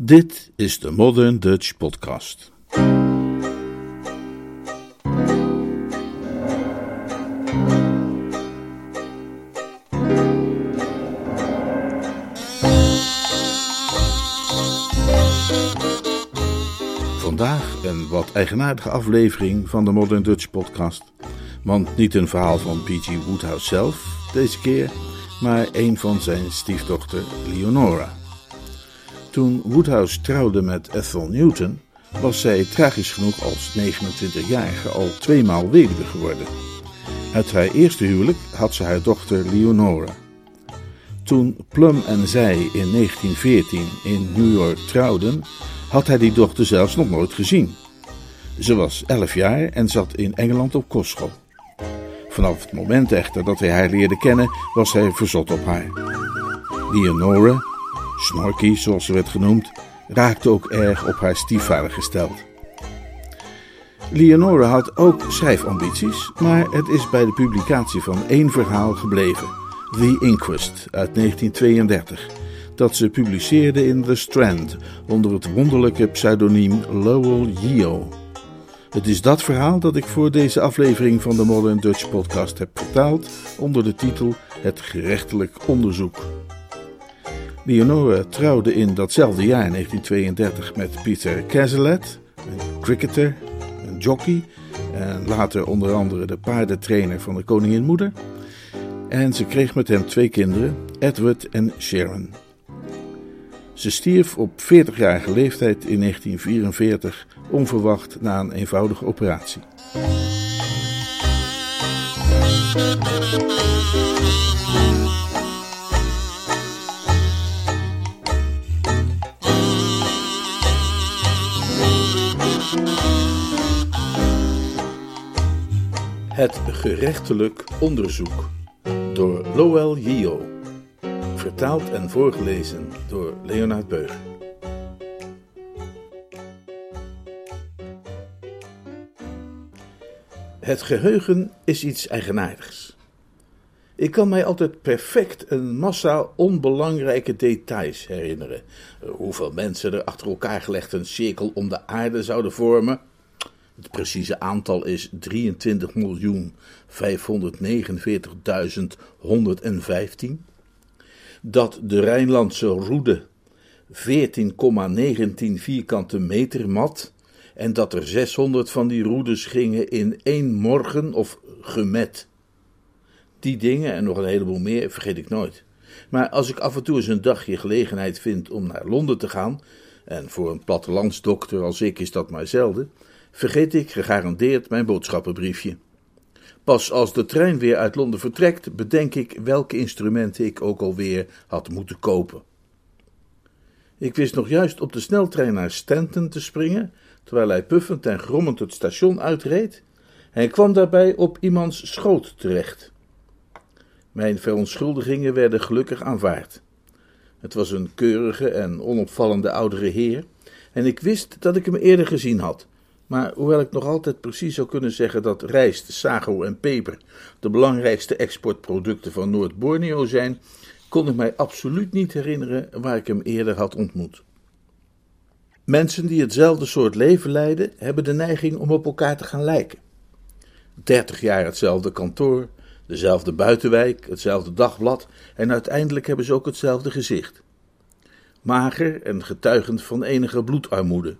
Dit is de Modern Dutch Podcast. Vandaag een wat eigenaardige aflevering van de Modern Dutch Podcast. Want niet een verhaal van P.G. Woodhouse zelf deze keer, maar een van zijn stiefdochter Leonora. Toen Woodhouse trouwde met Ethel Newton, was zij tragisch genoeg als 29-jarige al tweemaal weduwe geworden. Uit haar eerste huwelijk had ze haar dochter Leonora. Toen Plum en zij in 1914 in New York trouwden, had hij die dochter zelfs nog nooit gezien. Ze was 11 jaar en zat in Engeland op kostschool. Vanaf het moment echter dat hij haar leerde kennen, was hij verzot op haar. Leonora, Snorky zoals ze werd genoemd, raakte ook erg op haar stiefvader gesteld. Leonora had ook schrijfambities, maar het is bij de publicatie van één verhaal gebleven: The Inquest uit 1932, dat ze publiceerde in The Strand onder het wonderlijke pseudoniem Lowell Yeo. Het is dat verhaal dat ik voor deze aflevering van de Modern Dutch Podcast heb vertaald onder de titel Het gerechtelijk onderzoek. Leonora trouwde in datzelfde jaar, 1932, met Peter Cazalet, een cricketer, een jockey en later onder andere de paardentrainer van de koningin moeder. En ze kreeg met hem twee kinderen, Edward en Sharon. Ze stierf op 40-jarige leeftijd in 1944 onverwacht na een eenvoudige operatie. Het gerechtelijk onderzoek door Lowell Yeo. Vertaald en voorgelezen door Leonard Beuger. Het geheugen is iets eigenaardigs. Ik kan mij altijd perfect een massa onbelangrijke details herinneren. Hoeveel mensen er achter elkaar gelegd een cirkel om de aarde zouden vormen. Het precieze aantal is 23.549.115. Dat de Rijnlandse roede 14,19 vierkante meter mat en dat er 600 van die roedes gingen in één morgen of gemet. Die dingen en nog een heleboel meer vergeet ik nooit. Maar als ik af en toe eens een dagje gelegenheid vind om naar Londen te gaan, en voor een plattelandsdokter als ik is dat maar zelden, vergeet ik gegarandeerd mijn boodschappenbriefje. Pas als de trein weer uit Londen vertrekt, bedenk ik welke instrumenten ik ook alweer had moeten kopen. Ik wist nog juist op de sneltrein naar Stanton te springen, terwijl hij puffend en grommend het station uitreed, en kwam daarbij op iemands schoot terecht. Mijn verontschuldigingen werden gelukkig aanvaard. Het was een keurige en onopvallende oudere heer, en ik wist dat ik hem eerder gezien had, maar hoewel ik nog altijd precies zou kunnen zeggen dat rijst, sago en peper de belangrijkste exportproducten van Noord-Borneo zijn, kon ik mij absoluut niet herinneren waar ik hem eerder had ontmoet. Mensen die hetzelfde soort leven leiden, hebben de neiging om op elkaar te gaan lijken. Dertig jaar hetzelfde kantoor, dezelfde buitenwijk, hetzelfde dagblad en uiteindelijk hebben ze ook hetzelfde gezicht. Mager en getuigend van enige bloedarmoede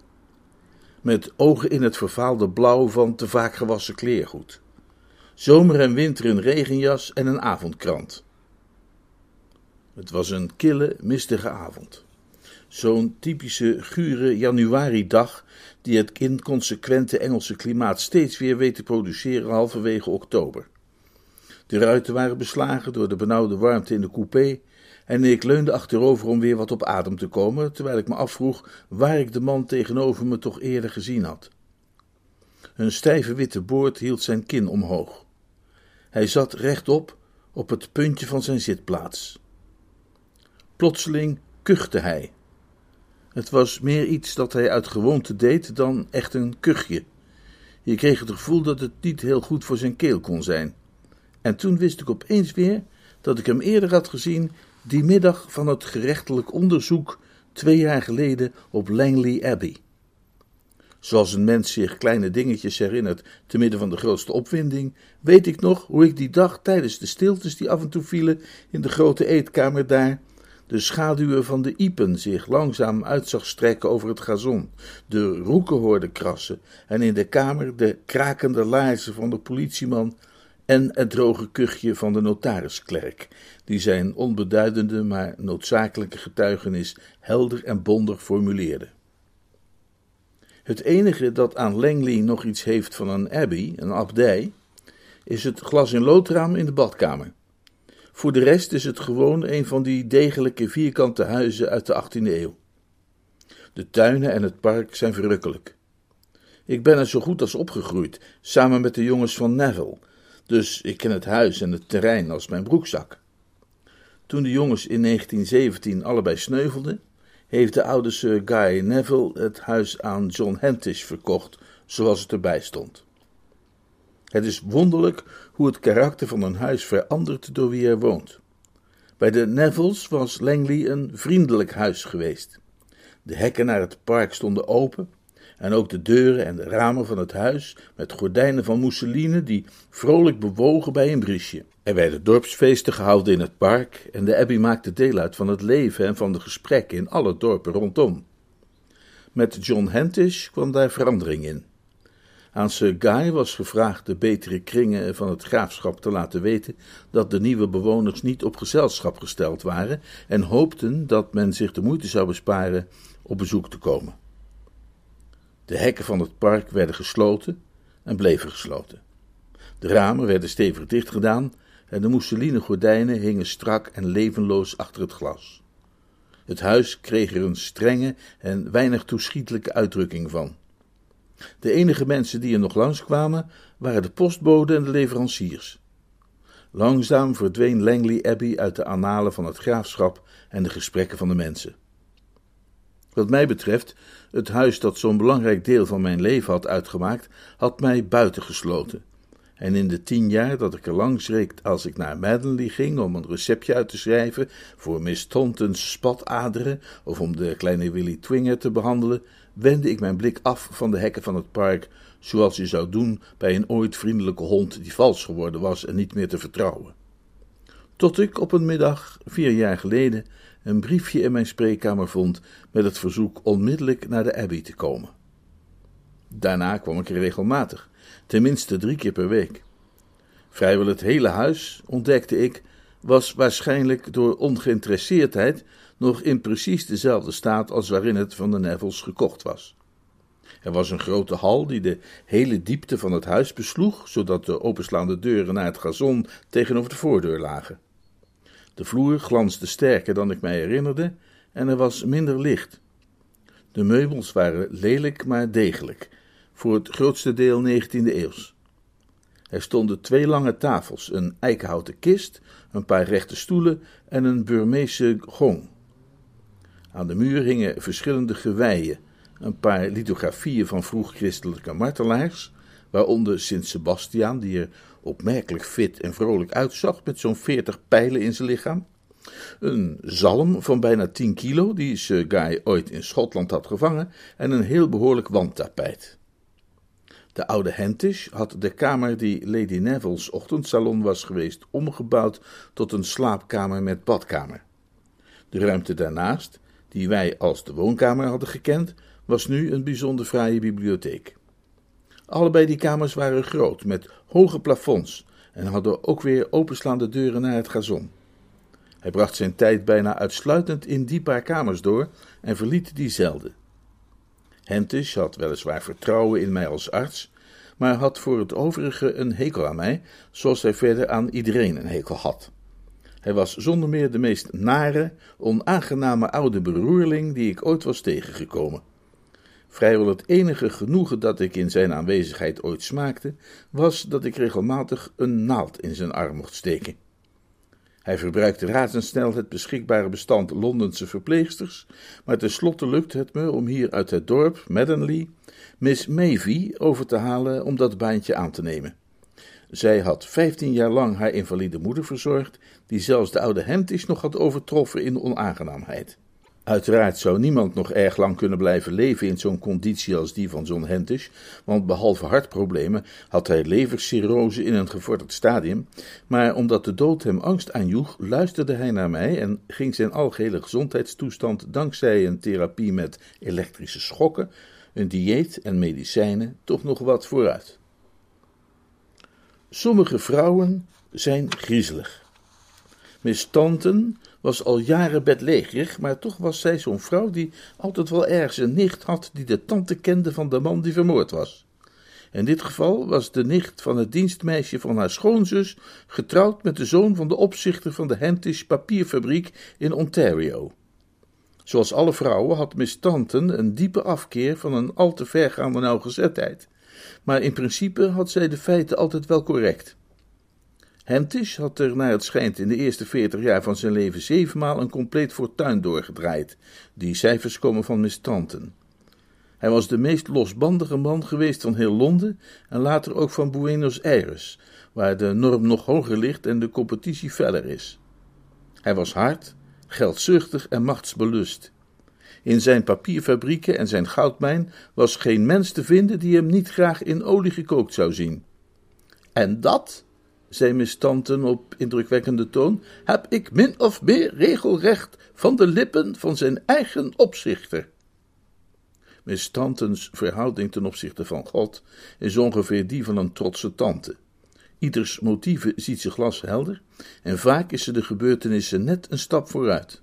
met ogen in het vervaalde blauw van te vaak gewassen kleergoed. Zomer en winter een regenjas en een avondkrant. Het was een kille, mistige avond. Zo'n typische, gure januaridag die het inconsequente Engelse klimaat steeds weer weet te produceren halverwege oktober. De ruiten waren beslagen door de benauwde warmte in de coupé en ik leunde achterover om weer wat op adem te komen, terwijl ik me afvroeg waar ik de man tegenover me toch eerder gezien had. Een stijve witte boord hield zijn kin omhoog. Hij zat rechtop op het puntje van zijn zitplaats. Plotseling kuchte hij. Het was meer iets dat hij uit gewoonte deed dan echt een kuchje. Je kreeg het gevoel dat het niet heel goed voor zijn keel kon zijn. En toen wist ik opeens weer dat ik hem eerder had gezien die middag van het gerechtelijk onderzoek twee jaar geleden op Langley Abbey. Zoals een mens zich kleine dingetjes herinnert te midden van de grootste opwinding, weet ik nog hoe ik die dag tijdens de stiltes die af en toe vielen in de grote eetkamer daar, de schaduwen van de iepen zich langzaam uit zag strekken over het gazon, de roeken hoorde krassen en in de kamer de krakende laarzen van de politieman en het droge kuchje van de notarisklerk, die zijn onbeduidende maar noodzakelijke getuigenis helder en bondig formuleerde. Het enige dat aan Langley nog iets heeft van een abbey, een abdij, is het glas- in loodraam in de badkamer. Voor de rest is het gewoon een van die degelijke vierkante huizen uit de 18e eeuw. De tuinen en het park zijn verrukkelijk. Ik ben er zo goed als opgegroeid, samen met de jongens van Neville, dus ik ken het huis en het terrein als mijn broekzak. Toen de jongens in 1917 allebei sneuvelden, heeft de oude Sir Guy Neville het huis aan John Hentish verkocht, zoals het erbij stond. Het is wonderlijk hoe het karakter van een huis verandert door wie er woont. Bij de Nevilles was Langley een vriendelijk huis geweest. De hekken naar het park stonden open en ook de deuren en de ramen van het huis met gordijnen van mousseline die vrolijk bewogen bij een briesje. Er werden dorpsfeesten gehouden in het park en de Abbey maakte deel uit van het leven en van de gesprekken in alle dorpen rondom. Met John Hentish kwam daar verandering in. Aan Sir Guy was gevraagd de betere kringen van het graafschap te laten weten dat de nieuwe bewoners niet op gezelschap gesteld waren en hoopten dat men zich de moeite zou besparen op bezoek te komen. De hekken van het park werden gesloten en bleven gesloten. De ramen werden stevig dichtgedaan en de mousseline gordijnen hingen strak en levenloos achter het glas. Het huis kreeg er een strenge en weinig toeschietelijke uitdrukking van. De enige mensen die er nog langskwamen waren de postboden en de leveranciers. Langzaam verdween Langley Abbey uit de annalen van het graafschap en de gesprekken van de mensen. Wat mij betreft, het huis dat zo'n belangrijk deel van mijn leven had uitgemaakt, had mij buitengesloten. En in de tien jaar dat ik er langs reek als ik naar Madenley ging om een receptje uit te schrijven voor Miss Taunton's spataderen of om de kleine Willy Twinger te behandelen, wendde ik mijn blik af van de hekken van het park, zoals je zou doen bij een ooit vriendelijke hond die vals geworden was en niet meer te vertrouwen. Tot ik op een middag, vier jaar geleden, een briefje in mijn spreekkamer vond met het verzoek onmiddellijk naar de Abbey te komen. Daarna kwam ik regelmatig, tenminste drie keer per week. Vrijwel het hele huis, ontdekte ik, was waarschijnlijk door ongeïnteresseerdheid nog in precies dezelfde staat als waarin het van de Nevels gekocht was. Er was een grote hal die de hele diepte van het huis besloeg, zodat de openslaande deuren naar het gazon tegenover de voordeur lagen. De vloer glansde sterker dan ik mij herinnerde en er was minder licht. De meubels waren lelijk maar degelijk, voor het grootste deel 19e eeuws. Er stonden twee lange tafels, een eikenhouten kist, een paar rechte stoelen en een Burmeese gong. Aan de muur hingen verschillende geweien, een paar lithografieën van vroeg-christelijke martelaars, waaronder Sint Sebastiaan, die er opmerkelijk fit en vrolijk uitzag met zo'n veertig pijlen in zijn lichaam. Een zalm van bijna 10 kilo, die Sir Guy ooit in Schotland had gevangen, en een heel behoorlijk wandtapijt. De oude Hentish had de kamer die Lady Neville's ochtendsalon was geweest omgebouwd tot een slaapkamer met badkamer. De ruimte daarnaast, die wij als de woonkamer hadden gekend, was nu een bijzonder fraaie bibliotheek. Allebei die kamers waren groot, met hoge plafonds, en hadden ook weer openslaande deuren naar het gazon. Hij bracht zijn tijd bijna uitsluitend in die paar kamers door en verliet die zelden. Hentish had weliswaar vertrouwen in mij als arts, maar had voor het overige een hekel aan mij, zoals hij verder aan iedereen een hekel had. Hij was zonder meer de meest nare, onaangename oude beroerling die ik ooit was tegengekomen. Vrijwel het enige genoegen dat ik in zijn aanwezigheid ooit smaakte, was dat ik regelmatig een naald in zijn arm mocht steken. Hij verbruikte razendsnel het beschikbare bestand Londense verpleegsters, maar tenslotte lukte het me om hier uit het dorp, Madenley, Miss Mavie over te halen om dat baantje aan te nemen. Zij had vijftien jaar lang haar invalide moeder verzorgd, die zelfs de oude Hemtisch nog had overtroffen in onaangenaamheid. Uiteraard zou niemand nog erg lang kunnen blijven leven in zo'n conditie als die van John Hentish, want behalve hartproblemen had hij levercirrose in een gevorderd stadium, maar omdat de dood hem angst aanjoeg, luisterde hij naar mij en ging zijn algehele gezondheidstoestand dankzij een therapie met elektrische schokken, een dieet en medicijnen toch nog wat vooruit. Sommige vrouwen zijn griezelig. Miss Stanton was al jaren bedlegerig, maar toch was zij zo'n vrouw die altijd wel ergens een nicht had die de tante kende van de man die vermoord was. In dit geval was de nicht van het dienstmeisje van haar schoonzus getrouwd met de zoon van de opzichter van de Hentish papierfabriek in Ontario. Zoals alle vrouwen had Miss Stanton een diepe afkeer van een al te vergaande nauwgezetheid, maar in principe had zij de feiten altijd wel correct. Hentish had er naar het schijnt in de eerste veertig jaar van zijn leven zevenmaal een compleet fortuin doorgedraaid. Die cijfers komen van Miss Tanton. Hij was de meest losbandige man geweest van heel Londen en later ook van Buenos Aires, waar de norm nog hoger ligt en de competitie feller is. Hij was hard, geldzuchtig en machtsbelust. In zijn papierfabrieken en zijn goudmijn was geen mens te vinden die hem niet graag in olie gekookt zou zien. En dat, zei Miss Tanton op indrukwekkende toon, heb ik min of meer regelrecht van de lippen van zijn eigen opzichter. Miss Tantons verhouding ten opzichte van God is ongeveer die van een trotse tante. Ieders motieven ziet ze glashelder en vaak is ze de gebeurtenissen net een stap vooruit.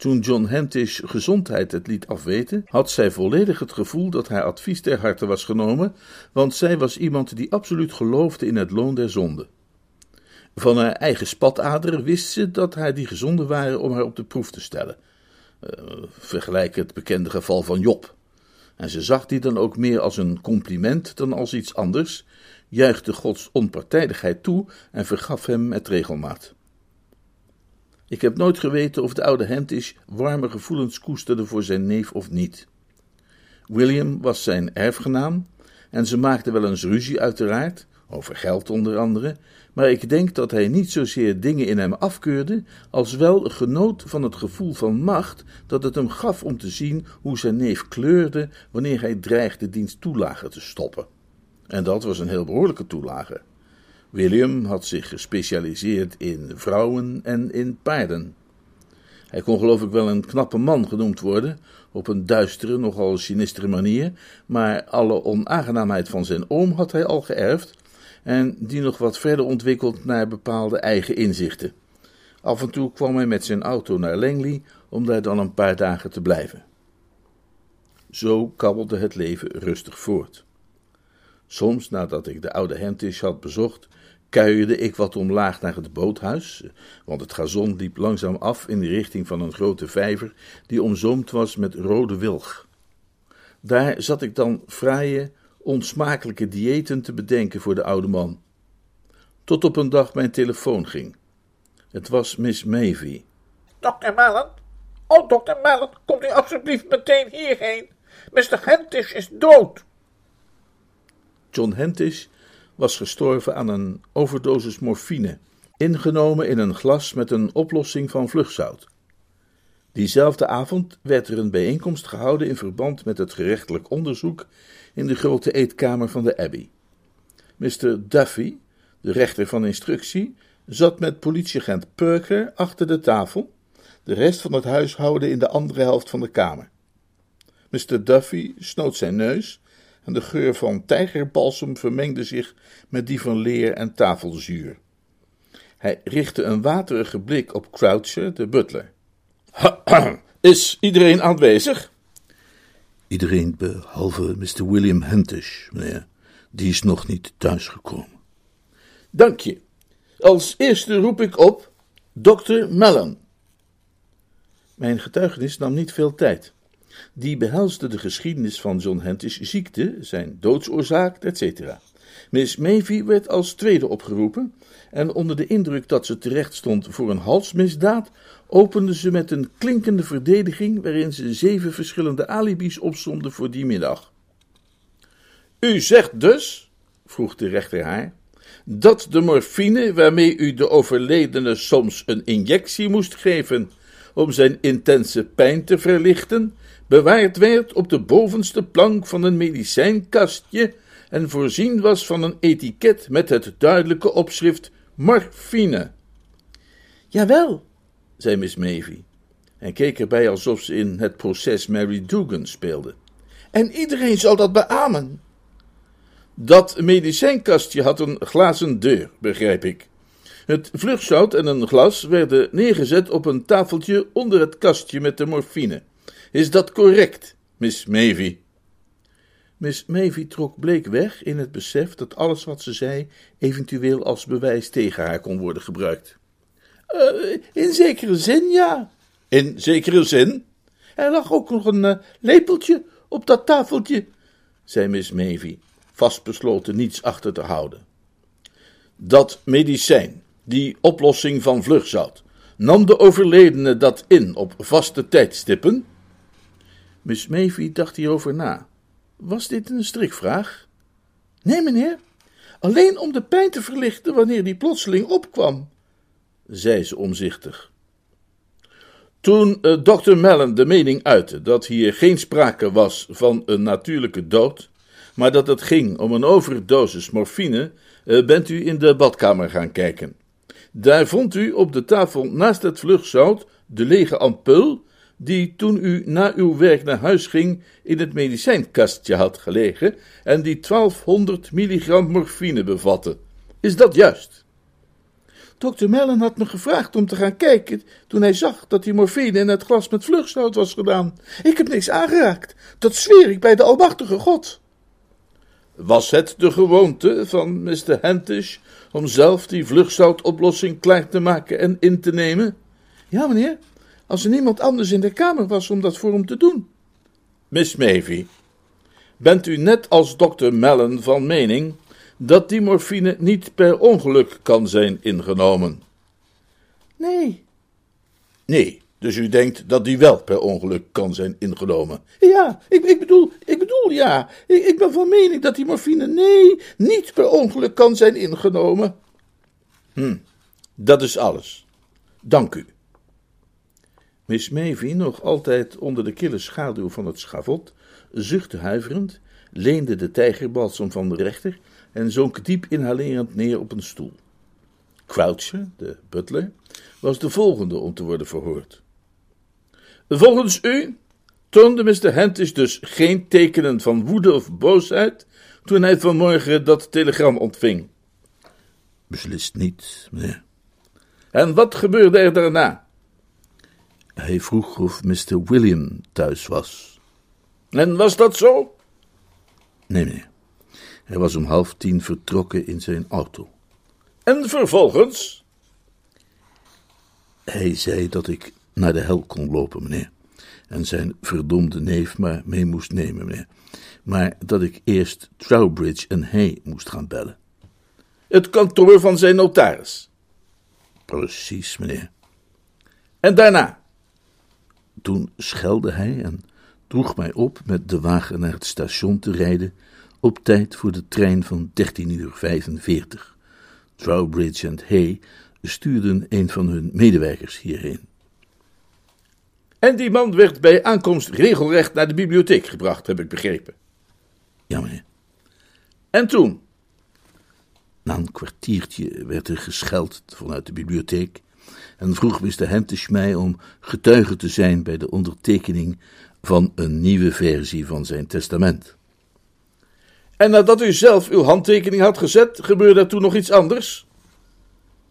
Toen John Hentish gezondheid het liet afweten, had zij volledig het gevoel dat haar advies ter harte was genomen, want zij was iemand die absoluut geloofde in het loon der zonde. Van haar eigen spataderen wist ze dat haar die gezonden waren om haar op de proef te stellen. Uh, vergelijk het bekende geval van Job. En ze zag die dan ook meer als een compliment dan als iets anders, juichte Gods onpartijdigheid toe en vergaf hem met regelmaat. Ik heb nooit geweten of de oude Hentish warme gevoelens koesterde voor zijn neef of niet. William was zijn erfgenaam en ze maakten wel eens ruzie, uiteraard, over geld onder andere, maar ik denk dat hij niet zozeer dingen in hem afkeurde, als wel genoot van het gevoel van macht dat het hem gaf om te zien hoe zijn neef kleurde wanneer hij dreigde diens toelage te stoppen. En dat was een heel behoorlijke toelage. William had zich gespecialiseerd in vrouwen en in paarden. Hij kon geloof ik wel een knappe man genoemd worden, op een duistere, nogal sinistere manier, maar alle onaangenaamheid van zijn oom had hij al geërfd, en die nog wat verder ontwikkeld naar bepaalde eigen inzichten. Af en toe kwam hij met zijn auto naar Langley om daar dan een paar dagen te blijven. Zo kabbelde het leven rustig voort. Soms, nadat ik de oude Hentish had bezocht, kuierde ik wat omlaag naar het boothuis, want het gazon liep langzaam af in de richting van een grote vijver die omzoomd was met rode wilg. Daar zat ik dan fraaie, onsmakelijke diëten te bedenken voor de oude man. Tot op een dag mijn telefoon ging. Het was Miss Mavie. Dokter Mellon? Oh, dokter Mellon, komt u alsjeblieft meteen hierheen. Mr. Hentish is dood. John Hentish was gestorven aan een overdosis morfine, ingenomen in een glas met een oplossing van vlugzout. Diezelfde avond werd er een bijeenkomst gehouden in verband met het gerechtelijk onderzoek in de grote eetkamer van de Abbey. Mr. Duffy, de rechter van instructie, zat met politieagent Perker achter de tafel, de rest van het huishouden in de andere helft van de kamer. Mr. Duffy snoot zijn neus en de geur van tijgerbalsem vermengde zich met die van leer en tafelzuur. Hij richtte een waterige blik op Croucher, de butler. Is iedereen aanwezig? Iedereen behalve Mr. William Hentish, meneer. Die is nog niet thuisgekomen. Dank je. Als eerste roep ik op Dr. Mellon. Mijn getuigenis nam niet veel tijd. Die behelsde de geschiedenis van John Hentish' ziekte, zijn doodsoorzaak, etc. Miss Mavie werd als tweede opgeroepen en onder de indruk dat ze terecht stond voor een halsmisdaad, opende ze met een klinkende verdediging waarin ze zeven verschillende alibis opsomde voor die middag. U zegt dus, vroeg de rechter haar, dat de morfine waarmee u de overledene soms een injectie moest geven, om zijn intense pijn te verlichten, bewaard werd op de bovenste plank van een medicijnkastje en voorzien was van een etiket met het duidelijke opschrift morfine. Jawel, zei Miss Mavie en keek erbij alsof ze in het proces Mary Dugan speelde. En iedereen zal dat beamen. Dat medicijnkastje had een glazen deur, begrijp ik. Het vlugzout en een glas werden neergezet op een tafeltje onder het kastje met de morfine. Is dat correct, Miss Mavie? Miss Mavie trok bleek weg in het besef dat alles wat ze zei eventueel als bewijs tegen haar kon worden gebruikt. Uh, in zekere zin, ja. In zekere zin? Er lag ook nog een uh, lepeltje op dat tafeltje, zei Miss Mavie, vastbesloten niets achter te houden. Dat medicijn, die oplossing van vlugzout, nam de overledene dat in op vaste tijdstippen? Miss Mavie dacht hierover na. Was dit een strikvraag? Nee, meneer, alleen om de pijn te verlichten wanneer die plotseling opkwam, zei ze omzichtig. Toen uh, dokter Mellon de mening uitte dat hier geen sprake was van een natuurlijke dood, maar dat het ging om een overdosis morfine, uh, bent u in de badkamer gaan kijken. Daar vond u op de tafel naast het vlugzout de lege ampul, die toen u na uw werk naar huis ging in het medicijnkastje had gelegen en die 1200 milligram morfine bevatte. Is dat juist? Dokter Mellon had me gevraagd om te gaan kijken toen hij zag dat die morfine in het glas met vlugzout was gedaan. Ik heb niks aangeraakt. Dat zweer ik bij de Almachtige God. Was het de gewoonte van Mr. Hentish om zelf die vlugzoutoplossing klaar te maken en in te nemen? Ja, meneer, als er niemand anders in de kamer was om dat voor hem te doen. Miss Mavie, bent u net als dokter Mellon van mening dat die morfine niet per ongeluk kan zijn ingenomen? Nee. Nee, dus u denkt dat die wel per ongeluk kan zijn ingenomen? Ja, ik, ik bedoel, ik bedoel ja. Ik, ik ben van mening dat die morfine, nee, niet per ongeluk kan zijn ingenomen. Hm, dat is alles. Dank u. Miss Mavie, nog altijd onder de kille schaduw van het schavot, zuchtte huiverend, leende de tijgerbalsem van de rechter en zonk diep inhalerend neer op een stoel. Croucher, de butler, was de volgende om te worden verhoord. Volgens u toonde Mr. Hentish dus geen tekenen van woede of boosheid toen hij vanmorgen dat telegram ontving? Beslist niet, meneer. En wat gebeurde er daarna? Hij vroeg of Mr. William thuis was. En was dat zo? Nee, meneer. Hij was om half tien vertrokken in zijn auto. En vervolgens? Hij zei dat ik naar de hel kon lopen, meneer. En zijn verdomde neef maar mee moest nemen, meneer. Maar dat ik eerst Trowbridge en hij moest gaan bellen. Het kantoor van zijn notaris. Precies, meneer. En daarna? Toen schelde hij en droeg mij op met de wagen naar het station te rijden op tijd voor de trein van 13 uur 45. Trowbridge en Hay stuurden een van hun medewerkers hierheen. En die man werd bij aankomst regelrecht naar de bibliotheek gebracht, heb ik begrepen. Ja, meneer. En toen? Na een kwartiertje werd er gescheld vanuit de bibliotheek en vroeg Mr. Hentish mij om getuige te zijn bij de ondertekening van een nieuwe versie van zijn testament. En nadat u zelf uw handtekening had gezet, gebeurde er toen nog iets anders?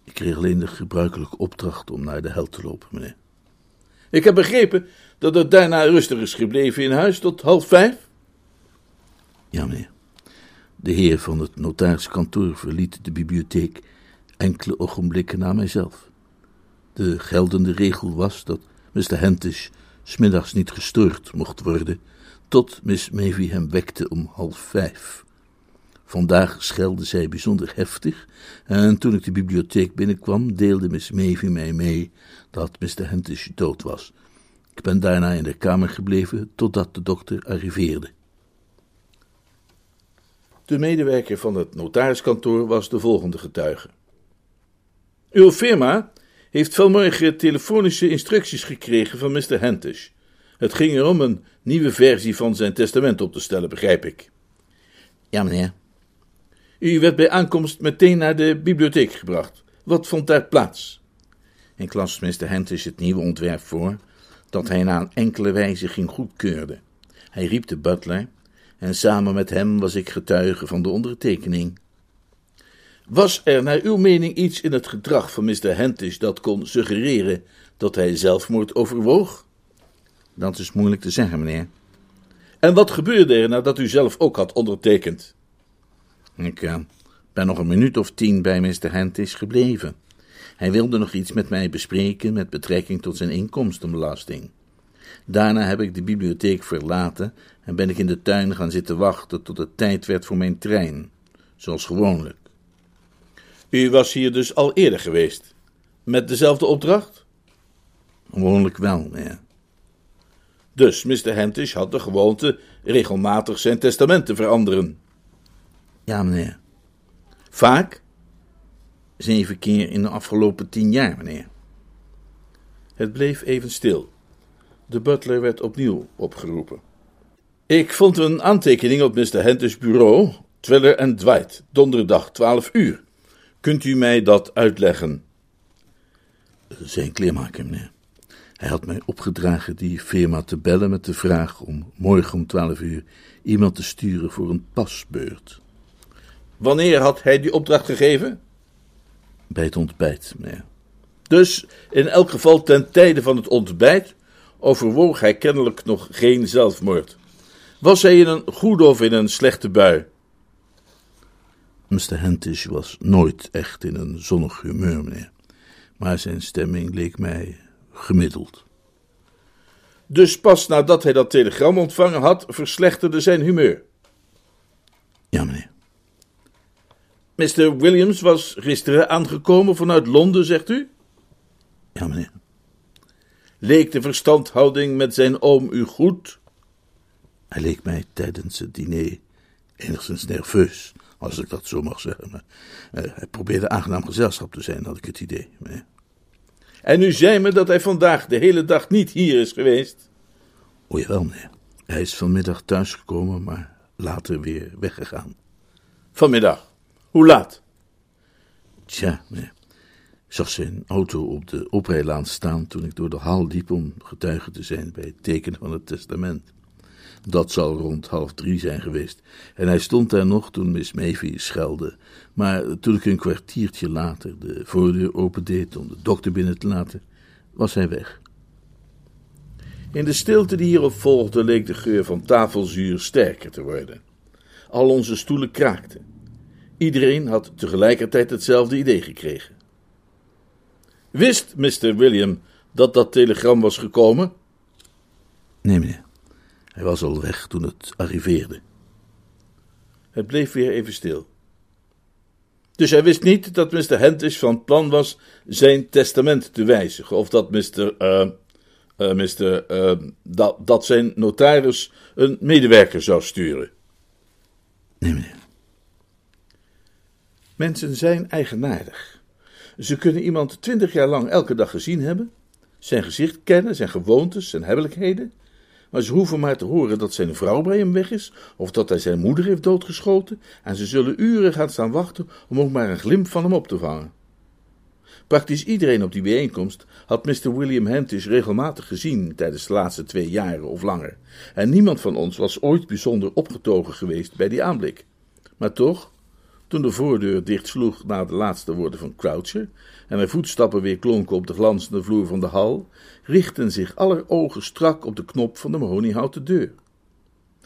Ik kreeg alleen de gebruikelijke opdracht om naar de hel te lopen, meneer. Ik heb begrepen dat het daarna rustig is gebleven in huis tot half vijf? Ja, meneer. De heer van het notariskantoor verliet de bibliotheek enkele ogenblikken na mijzelf. De geldende regel was dat Mr. Hentish smiddags niet gestoord mocht worden, tot Miss Mavie hem wekte om half vijf. Vandaag schelde zij bijzonder heftig, en toen ik de bibliotheek binnenkwam, deelde Miss Mavie mij mee dat Mr. Hentish dood was. Ik ben daarna in de kamer gebleven totdat de dokter arriveerde. De medewerker van het notariskantoor was de volgende getuige. Uw firma heeft vanmorgen telefonische instructies gekregen van Mr. Hentish. Het ging erom een nieuwe versie van zijn testament op te stellen, begrijp ik. Ja, meneer. U werd bij aankomst meteen naar de bibliotheek gebracht. Wat vond daar plaats? Ik las Mr. Hentish het nieuwe ontwerp voor, dat hij na een enkele wijziging goedkeurde. Hij riep de butler en samen met hem was ik getuige van de ondertekening. Was er naar uw mening iets in het gedrag van Mr. Hentish dat kon suggereren dat hij zelfmoord overwoog? Dat is moeilijk te zeggen, meneer. En wat gebeurde er nadat u zelf ook had ondertekend? Ik uh, ben nog een minuut of tien bij Mr. Hentish gebleven. Hij wilde nog iets met mij bespreken met betrekking tot zijn inkomstenbelasting. Daarna heb ik de bibliotheek verlaten en ben ik in de tuin gaan zitten wachten tot het tijd werd voor mijn trein, zoals gewoonlijk. U was hier dus al eerder geweest, met dezelfde opdracht? Gewoonlijk wel, ja. Dus Mr. Hentish had de gewoonte regelmatig zijn testament te veranderen. Ja, meneer. Vaak? Zeven keer in de afgelopen tien jaar, meneer. Het bleef even stil. De butler werd opnieuw opgeroepen. Ik vond een aantekening op Mr. Hentish bureau, Tweller en Dwight, donderdag 12 uur. Kunt u mij dat uitleggen? Zijn kleermaker, meneer. Hij had mij opgedragen die firma te bellen met de vraag om morgen om 12 uur iemand te sturen voor een pasbeurt. Wanneer had hij die opdracht gegeven? Bij het ontbijt, meneer. Dus in elk geval ten tijde van het ontbijt overwoog hij kennelijk nog geen zelfmoord. Was hij in een goede of in een slechte bui? Mr. Hentish was nooit echt in een zonnig humeur, meneer. Maar zijn stemming leek mij gemiddeld. Dus pas nadat hij dat telegram ontvangen had, verslechterde zijn humeur. Ja, meneer. Mr. Williams was gisteren aangekomen vanuit Londen, zegt u? Ja, meneer. Leek de verstandhouding met zijn oom u goed? Hij leek mij tijdens het diner enigszins nerveus, als ik dat zo mag zeggen. Uh, hij probeerde aangenaam gezelschap te zijn, had ik het idee. En u zei me dat hij vandaag de hele dag niet hier is geweest? O jawel, meneer. Hij is vanmiddag thuisgekomen, maar later weer weggegaan. Vanmiddag? Hoe laat? Tja. Ik zag zijn auto op de oprijlaan staan toen ik door de hal liep om getuige te zijn bij het tekenen van het testament. Dat zal rond half drie zijn geweest. En hij stond daar nog toen Miss Mayvie schelde. Maar toen ik een kwartiertje later de voordeur opendeed om de dokter binnen te laten, was hij weg. In de stilte die hierop volgde leek de geur van tafelzuur sterker te worden. Al onze stoelen kraakten. Iedereen had tegelijkertijd hetzelfde idee gekregen. Wist Mr. William dat dat telegram was gekomen? Nee, meneer. Hij was al weg toen het arriveerde. Het bleef weer even stil. Dus hij wist niet dat Mr. Hentish van plan was zijn testament te wijzigen, of dat Mr. Uh, uh, Mr. Uh, dat, dat zijn notaris een medewerker zou sturen. Nee, meneer. Mensen zijn eigenaardig. Ze kunnen iemand twintig jaar lang elke dag gezien hebben, zijn gezicht kennen, zijn gewoontes, zijn hebbelijkheden, maar ze hoeven maar te horen dat zijn vrouw bij hem weg is, of dat hij zijn moeder heeft doodgeschoten, en ze zullen uren gaan staan wachten om ook maar een glimp van hem op te vangen. Praktisch iedereen op die bijeenkomst had Mr. William Hentish regelmatig gezien tijdens de laatste twee jaren of langer, en niemand van ons was ooit bijzonder opgetogen geweest bij die aanblik. Maar toch, toen de voordeur dichtsloeg na de laatste woorden van Croucher en mijn voetstappen weer klonken op de glanzende vloer van de hal, richtten zich aller ogen strak op de knop van de mahoniehouten deur.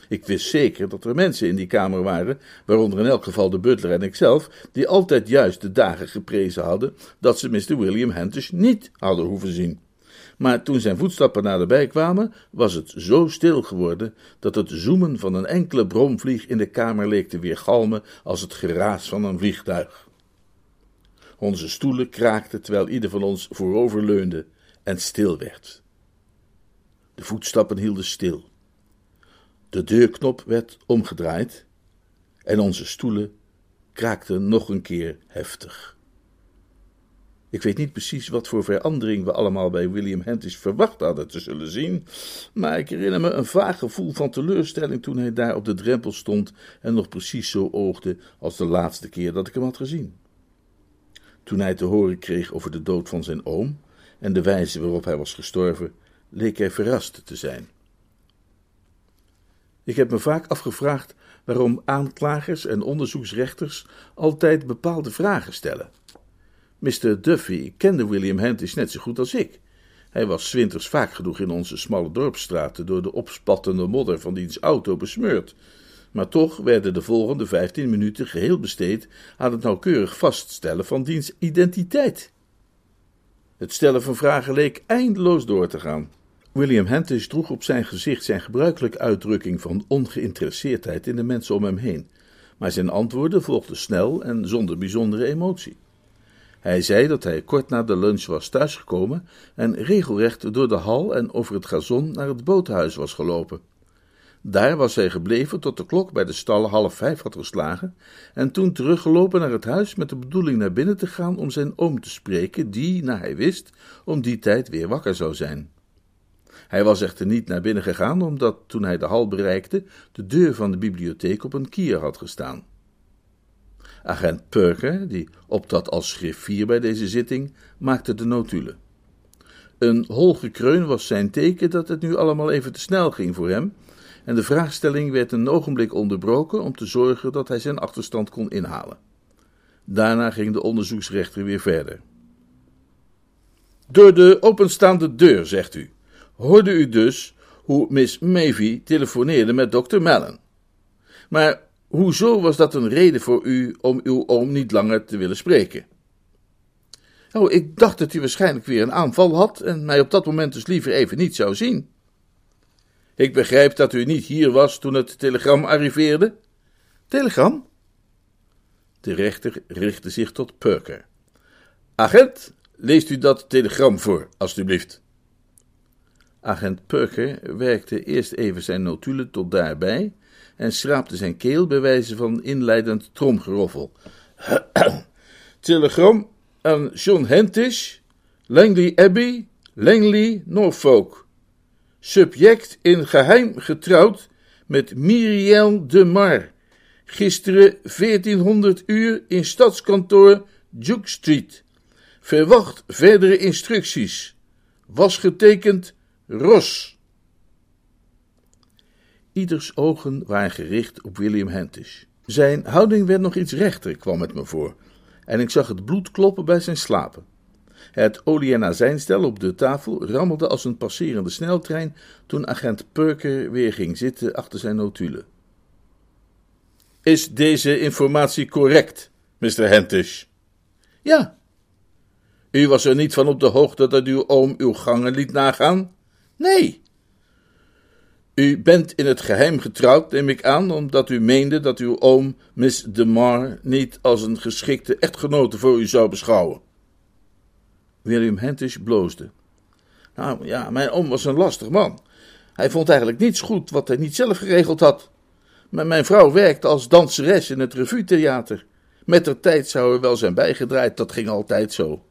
Ik wist zeker dat er mensen in die kamer waren, waaronder in elk geval de butler en ikzelf, die altijd juist de dagen geprezen hadden dat ze Mr. William Hentish niet hadden hoeven zien. Maar toen zijn voetstappen naderbij kwamen, was het zo stil geworden dat het zoemen van een enkele bromvlieg in de kamer leek te weergalmen als het geraas van een vliegtuig. Onze stoelen kraakten terwijl ieder van ons vooroverleunde en stil werd. De voetstappen hielden stil. De deurknop werd omgedraaid en onze stoelen kraakten nog een keer heftig. Ik weet niet precies wat voor verandering we allemaal bij William Hentish verwacht hadden te zullen zien, maar ik herinner me een vaag gevoel van teleurstelling toen hij daar op de drempel stond en nog precies zo oogde als de laatste keer dat ik hem had gezien. Toen hij te horen kreeg over de dood van zijn oom en de wijze waarop hij was gestorven, leek hij verrast te zijn. Ik heb me vaak afgevraagd waarom aanklagers en onderzoeksrechters altijd bepaalde vragen stellen. Mr. Duffy kende William Hentish net zo goed als ik. Hij was winters vaak genoeg in onze smalle dorpsstraten door de opspattende modder van diens auto besmeurd. Maar toch werden de volgende vijftien minuten geheel besteed aan het nauwkeurig vaststellen van diens identiteit. Het stellen van vragen leek eindeloos door te gaan. William Hentish droeg op zijn gezicht zijn gebruikelijke uitdrukking van ongeïnteresseerdheid in de mensen om hem heen, maar zijn antwoorden volgden snel en zonder bijzondere emotie. Hij zei dat hij kort na de lunch was thuisgekomen en regelrecht door de hal en over het gazon naar het boothuis was gelopen. Daar was hij gebleven tot de klok bij de stallen half vijf had geslagen en toen teruggelopen naar het huis met de bedoeling naar binnen te gaan om zijn oom te spreken, die, naar hij wist, om die tijd weer wakker zou zijn. Hij was echter niet naar binnen gegaan, omdat toen hij de hal bereikte, de deur van de bibliotheek op een kier had gestaan. Agent Perker, die optrad als griffier bij deze zitting, maakte de notulen. Een hol gekreun was zijn teken dat het nu allemaal even te snel ging voor hem, en de vraagstelling werd een ogenblik onderbroken om te zorgen dat hij zijn achterstand kon inhalen. Daarna ging de onderzoeksrechter weer verder. Door de openstaande deur, zegt u, hoorde u dus hoe Miss Mavie telefoneerde met dokter Mellon. Maar hoezo was dat een reden voor u om uw oom niet langer te willen spreken? Oh, ik dacht dat u waarschijnlijk weer een aanval had en mij op dat moment dus liever even niet zou zien. Ik begrijp dat u niet hier was toen het telegram arriveerde. Telegram? De rechter richtte zich tot Perker. Agent, leest u dat telegram voor, alstublieft. Agent Perker werkte eerst even zijn notulen tot daarbij en schraapte zijn keel bij wijze van inleidend tromgeroffel. Telegram aan John Hentish, Langley Abbey, Langley, Norfolk. Subject in geheim getrouwd met Miriam de Mar. Gisteren 1400 uur in stadskantoor Duke Street. Verwacht verdere instructies. Was getekend Ros. Ieders ogen waren gericht op William Hentish. Zijn houding werd nog iets rechter, kwam het me voor, en ik zag het bloed kloppen bij zijn slapen. Het olie- en azijnstel op de tafel rammelde als een passerende sneltrein toen agent Perker weer ging zitten achter zijn notulen. Is deze informatie correct, Mr. Hentish? Ja. U was er niet van op de hoogte dat uw oom uw gangen liet nagaan? Nee. U bent in het geheim getrouwd, neem ik aan, omdat u meende dat uw oom Miss de Mar niet als een geschikte echtgenote voor u zou beschouwen. William Hentish bloosde. Nou ja, mijn oom was een lastig man. Hij vond eigenlijk niets goed wat hij niet zelf geregeld had. Maar mijn vrouw werkte als danseres in het revue-theater. Met de tijd zou er wel zijn bijgedraaid, dat ging altijd zo.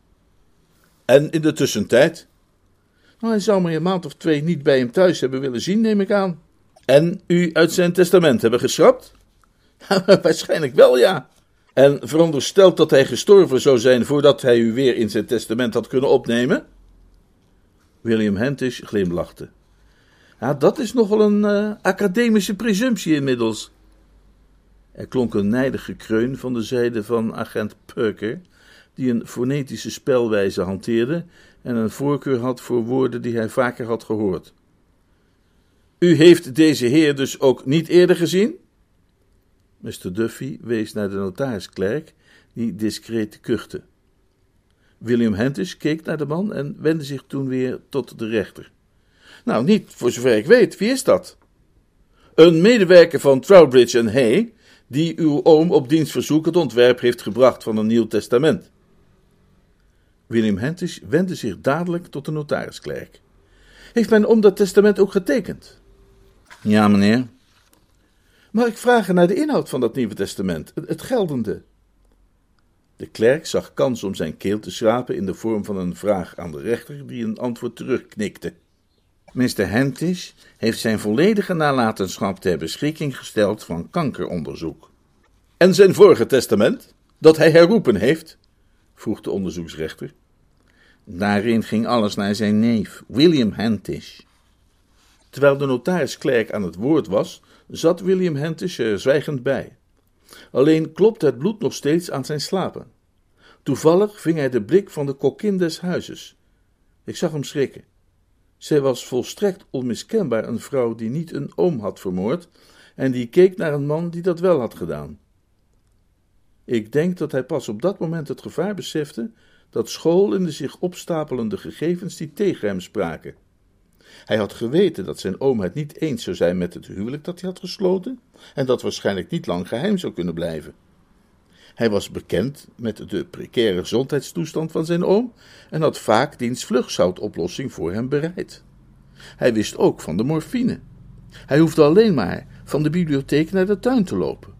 En in de tussentijd? Nou, hij zou me een maand of twee niet bij hem thuis hebben willen zien, neem ik aan. En u uit zijn testament hebben geschrapt? Waarschijnlijk wel, ja. En veronderstelt dat hij gestorven zou zijn voordat hij u weer in zijn testament had kunnen opnemen? William Hentish glimlachte. Ja, dat is nogal een uh, academische presumptie inmiddels. Er klonk een nijdige kreun van de zijde van agent Perker, die een fonetische spelwijze hanteerde en een voorkeur had voor woorden die hij vaker had gehoord. U heeft deze heer dus ook niet eerder gezien? Mr. Duffy wees naar de notarisklerk, die discreet kuchte. William Hentish keek naar de man en wendde zich toen weer tot de rechter. Nou, niet voor zover ik weet. Wie is dat? Een medewerker van Trowbridge Hay, die uw oom op dienstverzoek het ontwerp heeft gebracht van een Nieuw Testament. William Hentish wendde zich dadelijk tot de notarisklerk. Heeft mijn oom dat testament ook getekend? Ja, meneer. Mag ik vragen naar de inhoud van dat Nieuwe Testament, het, het geldende? De klerk zag kans om zijn keel te schrapen in de vorm van een vraag aan de rechter, die een antwoord terugknikte. Mr. Hentish heeft zijn volledige nalatenschap ter beschikking gesteld van kankeronderzoek. En zijn vorige testament, dat hij herroepen heeft? vroeg de onderzoeksrechter. Daarin ging alles naar zijn neef, William Hentish. Terwijl de notaris-klerk aan het woord was, zat William Hentish er zwijgend bij. Alleen klopte het bloed nog steeds aan zijn slapen. Toevallig ving hij de blik van de kokkin des huizes. Ik zag hem schrikken. Zij was volstrekt onmiskenbaar een vrouw die niet een oom had vermoord en die keek naar een man die dat wel had gedaan. Ik denk dat hij pas op dat moment het gevaar besefte dat school in de zich opstapelende gegevens die tegen hem spraken. Hij had geweten dat zijn oom het niet eens zou zijn met het huwelijk dat hij had gesloten en dat waarschijnlijk niet lang geheim zou kunnen blijven. Hij was bekend met de precaire gezondheidstoestand van zijn oom en had vaak diens vlugzoutoplossing voor hem bereid. Hij wist ook van de morfine. Hij hoefde alleen maar van de bibliotheek naar de tuin te lopen.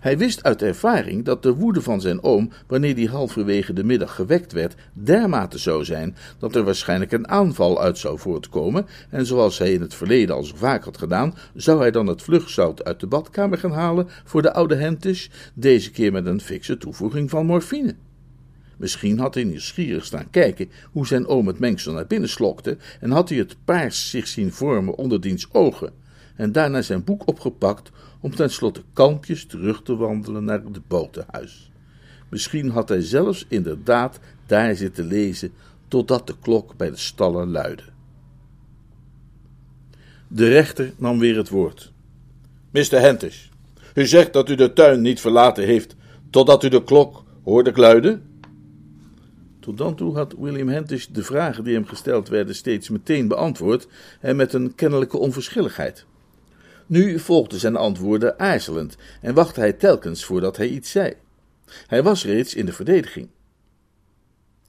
Hij wist uit ervaring dat de woede van zijn oom, wanneer die halverwege de middag gewekt werd, dermate zou zijn dat er waarschijnlijk een aanval uit zou voortkomen, en zoals hij in het verleden al zo vaak had gedaan, zou hij dan het vlugzout uit de badkamer gaan halen voor de oude Hentish, deze keer met een fikse toevoeging van morfine. Misschien had hij nieuwsgierig staan kijken hoe zijn oom het mengsel naar binnen slokte, en had hij het paars zich zien vormen onder diens ogen, en daarna zijn boek opgepakt om tenslotte kalmpjes terug te wandelen naar het botenhuis. Misschien had hij zelfs inderdaad daar zitten lezen totdat de klok bij de stallen luidde. De rechter nam weer het woord. Mr. Hentish, u zegt dat u de tuin niet verlaten heeft totdat u de klok hoorde luiden? Tot dan toe had William Hentish de vragen die hem gesteld werden steeds meteen beantwoord en met een kennelijke onverschilligheid. Nu volgden zijn antwoorden aarzelend en wachtte hij telkens voordat hij iets zei. Hij was reeds in de verdediging.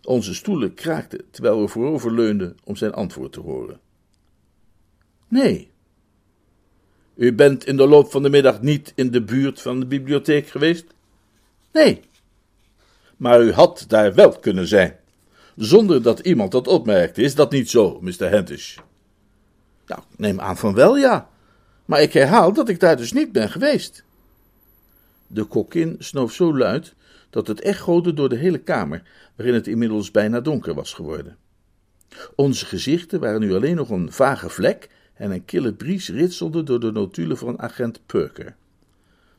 Onze stoelen kraakten terwijl we voorover leunden om zijn antwoord te horen. Nee. U bent in de loop van de middag niet in de buurt van de bibliotheek geweest? Nee. Maar u had daar wel kunnen zijn, zonder dat iemand dat opmerkte. Is dat niet zo, Mr. Hentish? Nou, neem aan van wel, ja. Maar ik herhaal dat ik daar dus niet ben geweest. De kokkin snoof zo luid dat het echode door de hele kamer, waarin het inmiddels bijna donker was geworden. Onze gezichten waren nu alleen nog een vage vlek en een kille bries ritselde door de notulen van agent Perker.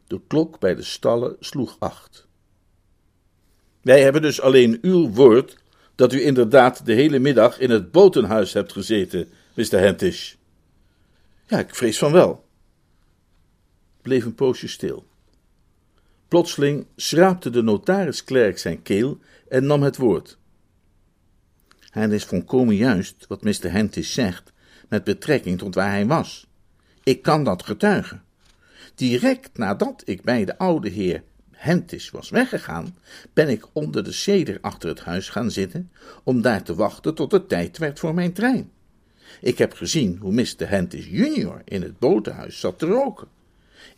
De klok bij de stallen sloeg acht. Wij hebben dus alleen uw woord dat u inderdaad de hele middag in het botenhuis hebt gezeten, Mr. Hentish. Ja, ik vrees van wel. Bleef een poosje stil. Plotseling schraapte de notaris-klerk zijn keel en nam het woord. Het is volkomen juist wat Mr. Hentis zegt met betrekking tot waar hij was. Ik kan dat getuigen. Direct nadat ik bij de oude heer Hentis was weggegaan, ben ik onder de ceder achter het huis gaan zitten om daar te wachten tot het tijd werd voor mijn trein. Ik heb gezien hoe Mr. Hentis junior in het botenhuis zat te roken.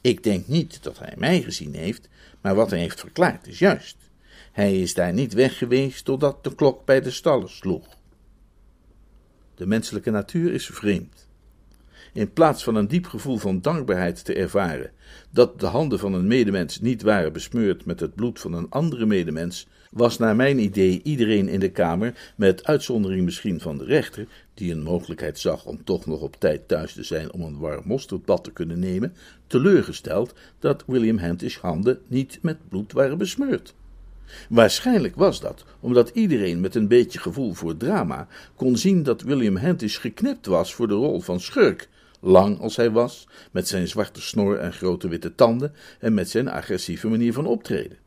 Ik denk niet dat hij mij gezien heeft, maar wat hij heeft verklaard is juist. Hij is daar niet weg geweest totdat de klok bij de stallen sloeg. De menselijke natuur is vreemd. In plaats van een diep gevoel van dankbaarheid te ervaren dat de handen van een medemens niet waren besmeurd met het bloed van een andere medemens, was naar mijn idee iedereen in de Kamer, met uitzondering misschien van de rechter, die een mogelijkheid zag om toch nog op tijd thuis te zijn om een warm mosterdbad te kunnen nemen, teleurgesteld dat William Hentish handen niet met bloed waren besmeurd. Waarschijnlijk was dat omdat iedereen met een beetje gevoel voor drama kon zien dat William Hentish geknipt was voor de rol van schurk, lang als hij was, met zijn zwarte snor en grote witte tanden en met zijn agressieve manier van optreden.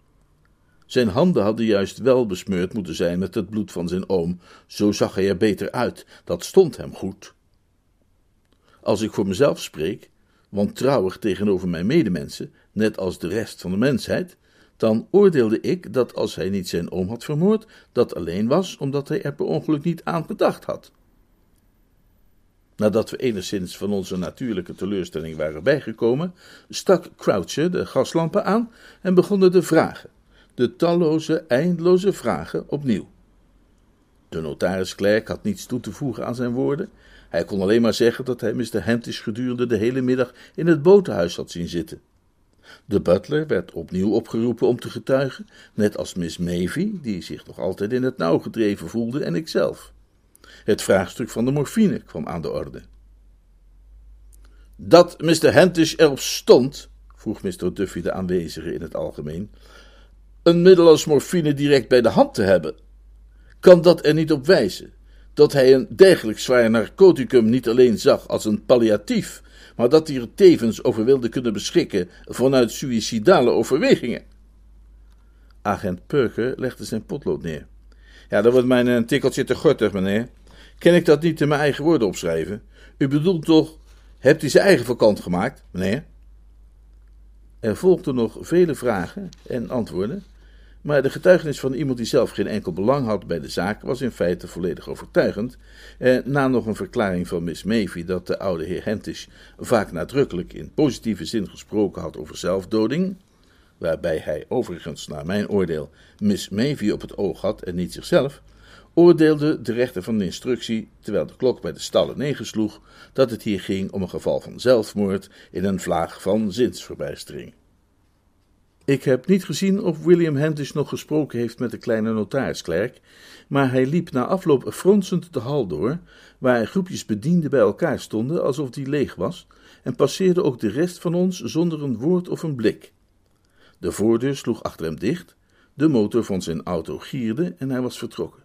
Zijn handen hadden juist wel besmeurd moeten zijn met het bloed van zijn oom, zo zag hij er beter uit, dat stond hem goed. Als ik voor mezelf spreek, wantrouwig tegenover mijn medemensen, net als de rest van de mensheid, dan oordeelde ik dat als hij niet zijn oom had vermoord, dat alleen was omdat hij er per ongeluk niet aan gedacht had. Nadat we enigszins van onze natuurlijke teleurstelling waren bijgekomen, stak Croucher de gaslampen aan en begonnen de vragen de talloze, eindeloze vragen opnieuw. De notaris-klerk had niets toe te voegen aan zijn woorden. Hij kon alleen maar zeggen dat hij Mr. Hentish gedurende de hele middag in het botenhuis had zien zitten. De butler werd opnieuw opgeroepen om te getuigen, net als Miss Mavie, die zich nog altijd in het nauw gedreven voelde, en ikzelf. Het vraagstuk van de morfine kwam aan de orde. Dat Mr. Hentish erop stond, vroeg Mr. Duffy de aanwezigen in het algemeen, een middel als morfine direct bij de hand te hebben, kan dat er niet op wijzen dat hij een dergelijk zwaar narcoticum niet alleen zag als een palliatief, maar dat hij er tevens over wilde kunnen beschikken vanuit suïcidale overwegingen. Agent Perker legde zijn potlood neer. Ja, dat wordt mij een tikkeltje te gortig, meneer. Kan ik dat niet in mijn eigen woorden opschrijven? U bedoelt toch, hebt u zijn eigen vakant gemaakt, meneer? Er volgden nog vele vragen en antwoorden, maar de getuigenis van iemand die zelf geen enkel belang had bij de zaak was in feite volledig overtuigend. En na nog een verklaring van Miss Mavie dat de oude heer Hentish vaak nadrukkelijk in positieve zin gesproken had over zelfdoding, waarbij hij overigens naar mijn oordeel Miss Mavie op het oog had en niet zichzelf, oordeelde de rechter van de instructie, terwijl de klok bij de stallen negen sloeg, dat het hier ging om een geval van zelfmoord in een vlaag van zinsverbijstering. Ik heb niet gezien of William Hentish nog gesproken heeft met de kleine notarisklerk, maar hij liep na afloop fronsend de hal door, waar groepjes bedienden bij elkaar stonden alsof die leeg was, en passeerde ook de rest van ons zonder een woord of een blik. De voordeur sloeg achter hem dicht, de motor van zijn auto gierde en hij was vertrokken.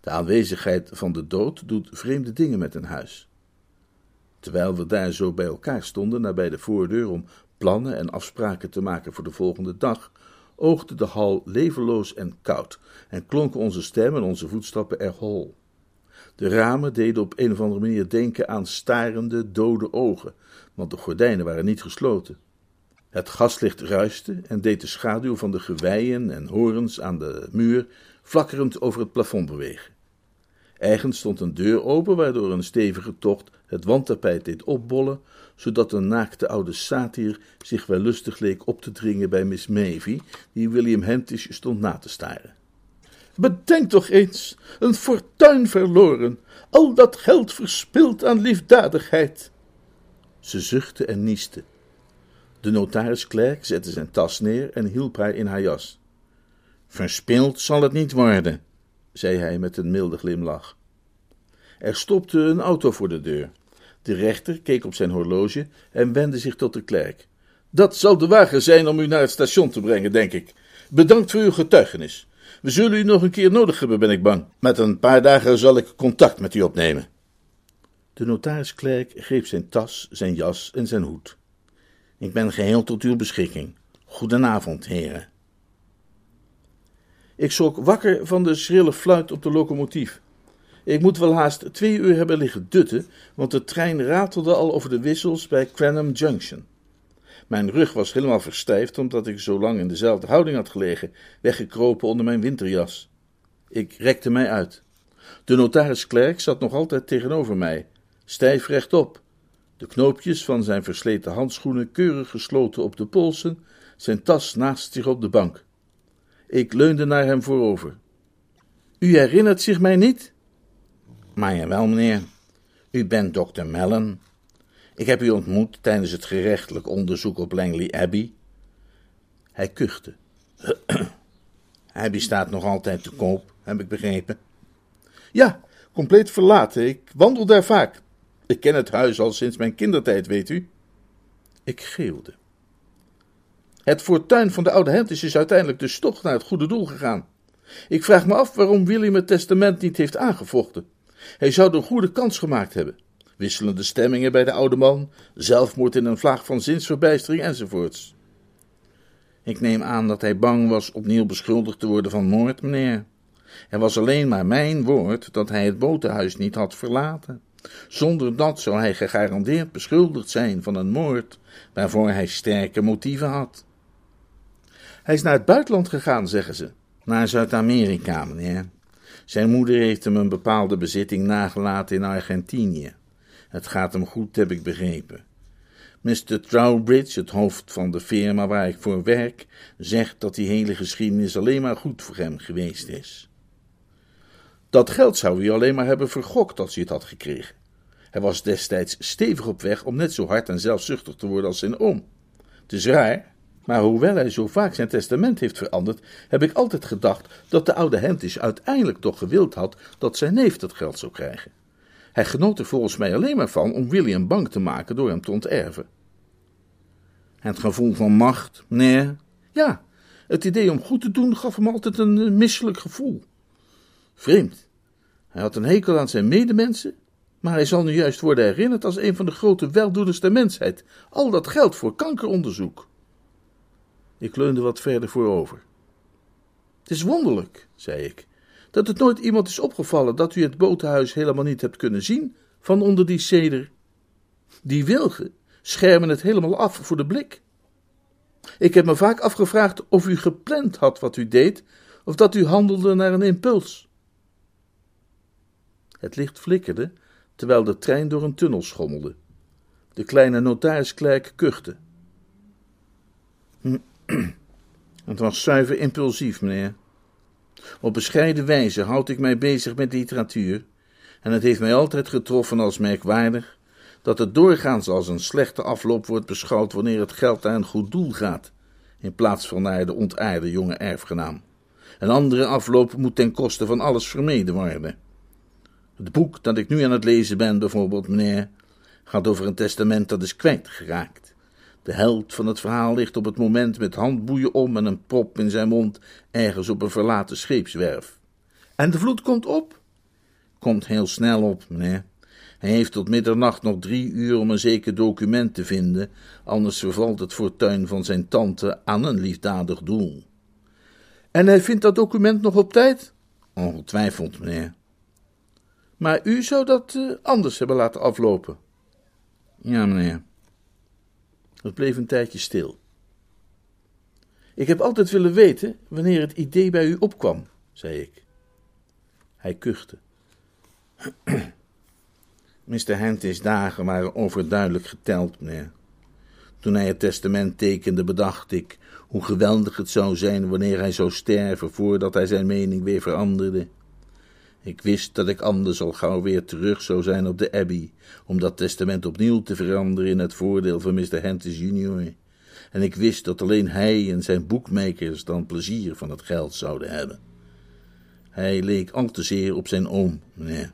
De aanwezigheid van de dood doet vreemde dingen met een huis. Terwijl we daar zo bij elkaar stonden, nabij de voordeur, om plannen en afspraken te maken voor de volgende dag, oogde de hal levenloos en koud en klonken onze stemmen en onze voetstappen er hol. De ramen deden op een of andere manier denken aan starende, dode ogen, want de gordijnen waren niet gesloten. Het gaslicht ruiste en deed de schaduw van de geweien en horens aan de muur flakkerend over het plafond bewegen. Eigens stond een deur open, waardoor een stevige tocht het wandtapijt deed opbollen, zodat een naakte oude satyr zich wel lustig leek op te dringen bij Miss Mavie, die William Hentish stond na te staren. Bedenk toch eens, een fortuin verloren, al dat geld verspild aan liefdadigheid. Ze zuchtte en nieste. De notaris-klerk zette zijn tas neer en hielp haar in haar jas. Verspild zal het niet worden, zei hij met een milde glimlach. Er stopte een auto voor de deur. De rechter keek op zijn horloge en wendde zich tot de klerk. Dat zal de wagen zijn om u naar het station te brengen, denk ik. Bedankt voor uw getuigenis. We zullen u nog een keer nodig hebben, ben ik bang. Met een paar dagen zal ik contact met u opnemen. De notaris-klerk greep zijn tas, zijn jas en zijn hoed. Ik ben geheel tot uw beschikking. Goedenavond, heren. Ik schrok wakker van de schrille fluit op de locomotief. Ik moet wel haast twee uur hebben liggen dutten, want de trein ratelde al over de wissels bij Cranham Junction. Mijn rug was helemaal verstijfd omdat ik zo lang in dezelfde houding had gelegen, weggekropen onder mijn winterjas. Ik rekte mij uit. De notaris-klerk zat nog altijd tegenover mij, stijf rechtop, de knoopjes van zijn versleten handschoenen keurig gesloten op de polsen, zijn tas naast zich op de bank. Ik leunde naar hem voorover. U herinnert zich mij niet? Maar jawel, meneer. U bent dokter Mellon. Ik heb u ontmoet tijdens het gerechtelijk onderzoek op Langley Abbey. Hij kuchte. Abbey staat nog altijd te koop, heb ik begrepen. Ja, compleet verlaten. Ik wandel daar vaak. Ik ken het huis al sinds mijn kindertijd, weet u. Ik geeuwde. Het fortuin van de oude Hentis is uiteindelijk dus toch naar het goede doel gegaan. Ik vraag me af waarom William het testament niet heeft aangevochten. Hij zou een goede kans gemaakt hebben. Wisselende stemmingen bij de oude man, zelfmoord in een vlaag van zinsverbijstering enzovoorts. Ik neem aan dat hij bang was opnieuw beschuldigd te worden van moord, meneer. Er was alleen maar mijn woord dat hij het botenhuis niet had verlaten. Zonder dat zou hij gegarandeerd beschuldigd zijn van een moord waarvoor hij sterke motieven had. Hij is naar het buitenland gegaan, zeggen ze. Naar Zuid-Amerika, meneer. Zijn moeder heeft hem een bepaalde bezitting nagelaten in Argentinië. Het gaat hem goed, heb ik begrepen. Mr. Trowbridge, het hoofd van de firma waar ik voor werk, zegt dat die hele geschiedenis alleen maar goed voor hem geweest is. Dat geld zou hij alleen maar hebben vergokt als hij het had gekregen. Hij was destijds stevig op weg om net zo hard en zelfzuchtig te worden als zijn oom. Het is raar, maar hoewel hij zo vaak zijn testament heeft veranderd, heb ik altijd gedacht dat de oude Hentisch uiteindelijk toch gewild had dat zijn neef dat geld zou krijgen. Hij genoot er volgens mij alleen maar van om William bang te maken door hem te onterven. Het gevoel van macht, nee, ja, het idee om goed te doen gaf hem altijd een misselijk gevoel. Vreemd. Hij had een hekel aan zijn medemensen, maar hij zal nu juist worden herinnerd als een van de grote weldoeners der mensheid. Al dat geld voor kankeronderzoek. Ik leunde wat verder voorover. Het is wonderlijk, zei ik, dat het nooit iemand is opgevallen dat u het botenhuis helemaal niet hebt kunnen zien van onder die ceder. Die wilgen schermen het helemaal af voor de blik. Ik heb me vaak afgevraagd of u gepland had wat u deed, of dat u handelde naar een impuls. Het licht flikkerde terwijl de trein door een tunnel schommelde. De kleine notarisklerk kuchte. Het was zuiver impulsief, meneer. Op bescheiden wijze houd ik mij bezig met literatuur, en het heeft mij altijd getroffen als merkwaardig dat het doorgaans als een slechte afloop wordt beschouwd wanneer het geld naar een goed doel gaat, in plaats van naar de ontaarde jonge erfgenaam. Een andere afloop moet ten koste van alles vermeden worden. Het boek dat ik nu aan het lezen ben, bijvoorbeeld, meneer, gaat over een testament dat is kwijtgeraakt. De held van het verhaal ligt op het moment met handboeien om en een prop in zijn mond ergens op een verlaten scheepswerf. En de vloed komt op? Komt heel snel op, meneer. Hij heeft tot middernacht nog drie uur om een zeker document te vinden, anders vervalt het fortuin van zijn tante aan een liefdadig doel. En hij vindt dat document nog op tijd? Ongetwijfeld, meneer. Maar u zou dat uh, anders hebben laten aflopen. Ja, meneer. Het bleef een tijdje stil. Ik heb altijd willen weten wanneer het idee bij u opkwam, zei ik. Hij kuchte. Mr. Henty's dagen waren overduidelijk geteld, meneer. Toen hij het testament tekende, bedacht ik hoe geweldig het zou zijn wanneer hij zou sterven voordat hij zijn mening weer veranderde. Ik wist dat ik anders al gauw weer terug zou zijn op de Abbey, om dat testament opnieuw te veranderen in het voordeel van Mr. Hentis junior. En ik wist dat alleen hij en zijn boekmakers dan plezier van het geld zouden hebben. Hij leek al te zeer op zijn oom, meneer.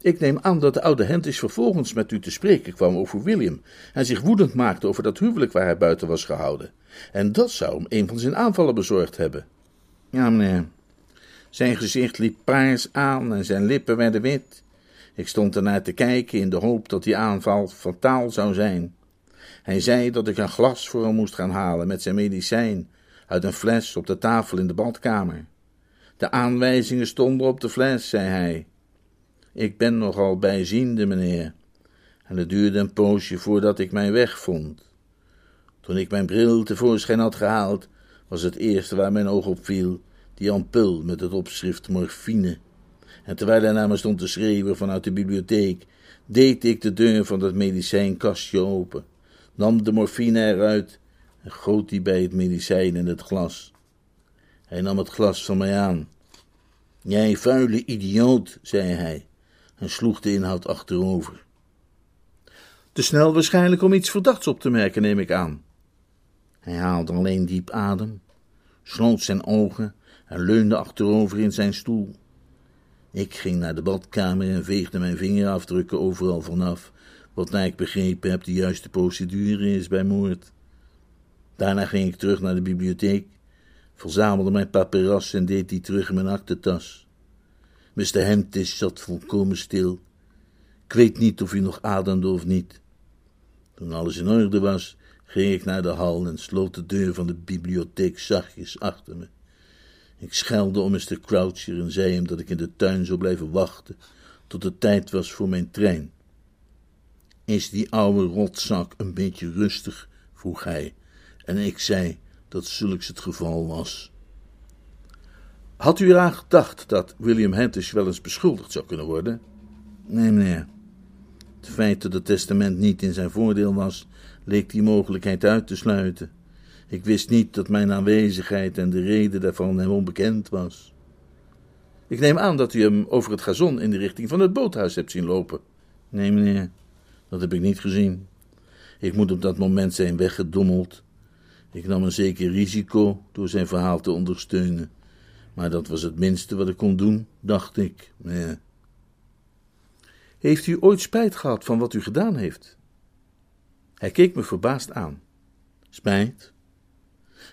Ik neem aan dat de oude Hentis vervolgens met u te spreken kwam over William en zich woedend maakte over dat huwelijk waar hij buiten was gehouden. En dat zou hem een van zijn aanvallen bezorgd hebben. Ja, meneer, zijn gezicht liep paars aan en zijn lippen werden wit. Ik stond ernaar te kijken in de hoop dat die aanval fataal zou zijn. Hij zei dat ik een glas voor hem moest gaan halen met zijn medicijn uit een fles op de tafel in de badkamer. De aanwijzingen stonden op de fles, zei hij. Ik ben nogal bijziende, meneer, en het duurde een poosje voordat ik mijn weg vond. Toen ik mijn bril tevoorschijn had gehaald, was het eerste waar mijn oog op viel die ampul met het opschrift morfine. En terwijl hij naar me stond te schreeuwen vanuit de bibliotheek, deed ik de deur van dat medicijnkastje open, nam de morfine eruit en goot die bij het medicijn in het glas. Hij nam het glas van mij aan. Jij vuile idioot, zei hij, en sloeg de inhoud achterover. Te snel waarschijnlijk om iets verdachts op te merken, neem ik aan. Hij haalde alleen diep adem, sloot zijn ogen en leunde achterover in zijn stoel. Ik ging naar de badkamer en veegde mijn vingerafdrukken overal vanaf, wat naar ik begrepen heb de juiste procedure is bij moord. Daarna ging ik terug naar de bibliotheek, verzamelde mijn papiras en deed die terug in mijn aktentas. Mr. Hentis zat volkomen stil. Ik weet niet of hij nog ademde of niet. Toen alles in orde was, ging ik naar de hal en sloot de deur van de bibliotheek zachtjes achter me. Ik schelde om Mr. Croucher en zei hem dat ik in de tuin zou blijven wachten tot het tijd was voor mijn trein. Is die oude rotzak een beetje rustig? vroeg hij, en ik zei dat zulks het geval was. Had u eraan gedacht dat William Hentish wel eens beschuldigd zou kunnen worden? Nee, meneer. Het feit dat het testament niet in zijn voordeel was, leek die mogelijkheid uit te sluiten. Ik wist niet dat mijn aanwezigheid en de reden daarvan hem onbekend was. Ik neem aan dat u hem over het gazon in de richting van het boothuis hebt zien lopen. Nee, meneer, dat heb ik niet gezien. Ik moet op dat moment zijn weggedommeld. Ik nam een zeker risico door zijn verhaal te ondersteunen. Maar dat was het minste wat ik kon doen, dacht ik. Heeft u ooit spijt gehad van wat u gedaan heeft? Hij keek me verbaasd aan. Spijt?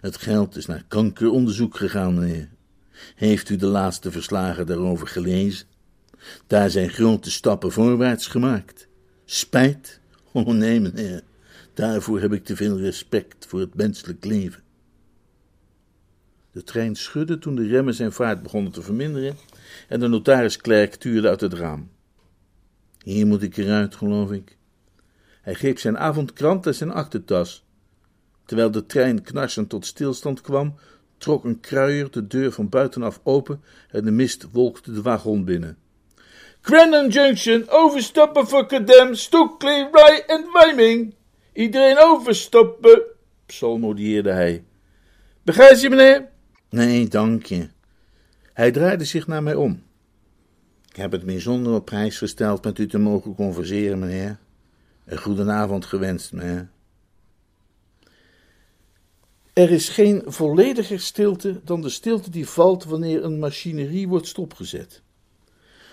Het geld is naar kankeronderzoek gegaan, meneer. Heeft u de laatste verslagen daarover gelezen? Daar zijn grote stappen voorwaarts gemaakt. Spijt? Oh nee, meneer. Daarvoor heb ik te veel respect voor het menselijk leven. De trein schudde toen de remmen zijn vaart begonnen te verminderen en de notarisklerk tuurde uit het raam. Hier moet ik eruit, geloof ik. Hij greep zijn avondkrant en zijn achtertas. Terwijl de trein knarsend tot stilstand kwam, trok een kruier de deur van buitenaf open en de mist wolkte de wagon binnen. Crandon Junction, overstappen voor Cadem, Stockley, Rye en Wyming. Iedereen overstappen, psalmodieerde hij. Begrijp je, meneer? Nee, dank je. Hij draaide zich naar mij om. Ik heb het bijzonder op prijs gesteld met u te mogen converseren, meneer. Een goedenavond gewenst, meneer. Er is geen vollediger stilte dan de stilte die valt wanneer een machinerie wordt stopgezet.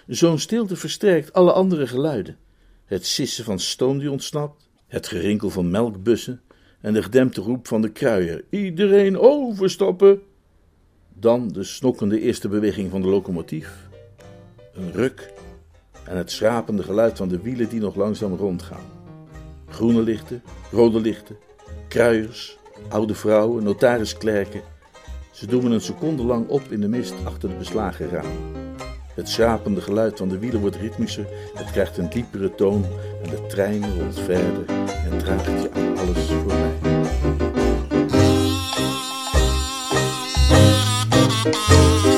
Zo'n stilte versterkt alle andere geluiden. Het sissen van stoom die ontsnapt, het gerinkel van melkbussen en de gedempte roep van de kruier: Iedereen overstappen! Dan de snokkende eerste beweging van de locomotief, een ruk en het schrapende geluid van de wielen die nog langzaam rondgaan. Groene lichten, rode lichten, kruiers, Oude vrouwen, notarisklerken. Ze doemen een seconde lang op in de mist achter de beslagen raam. Het schrapende geluid van de wielen wordt ritmischer, het krijgt een diepere toon en de trein rolt verder en draagt je alles voorbij. mij.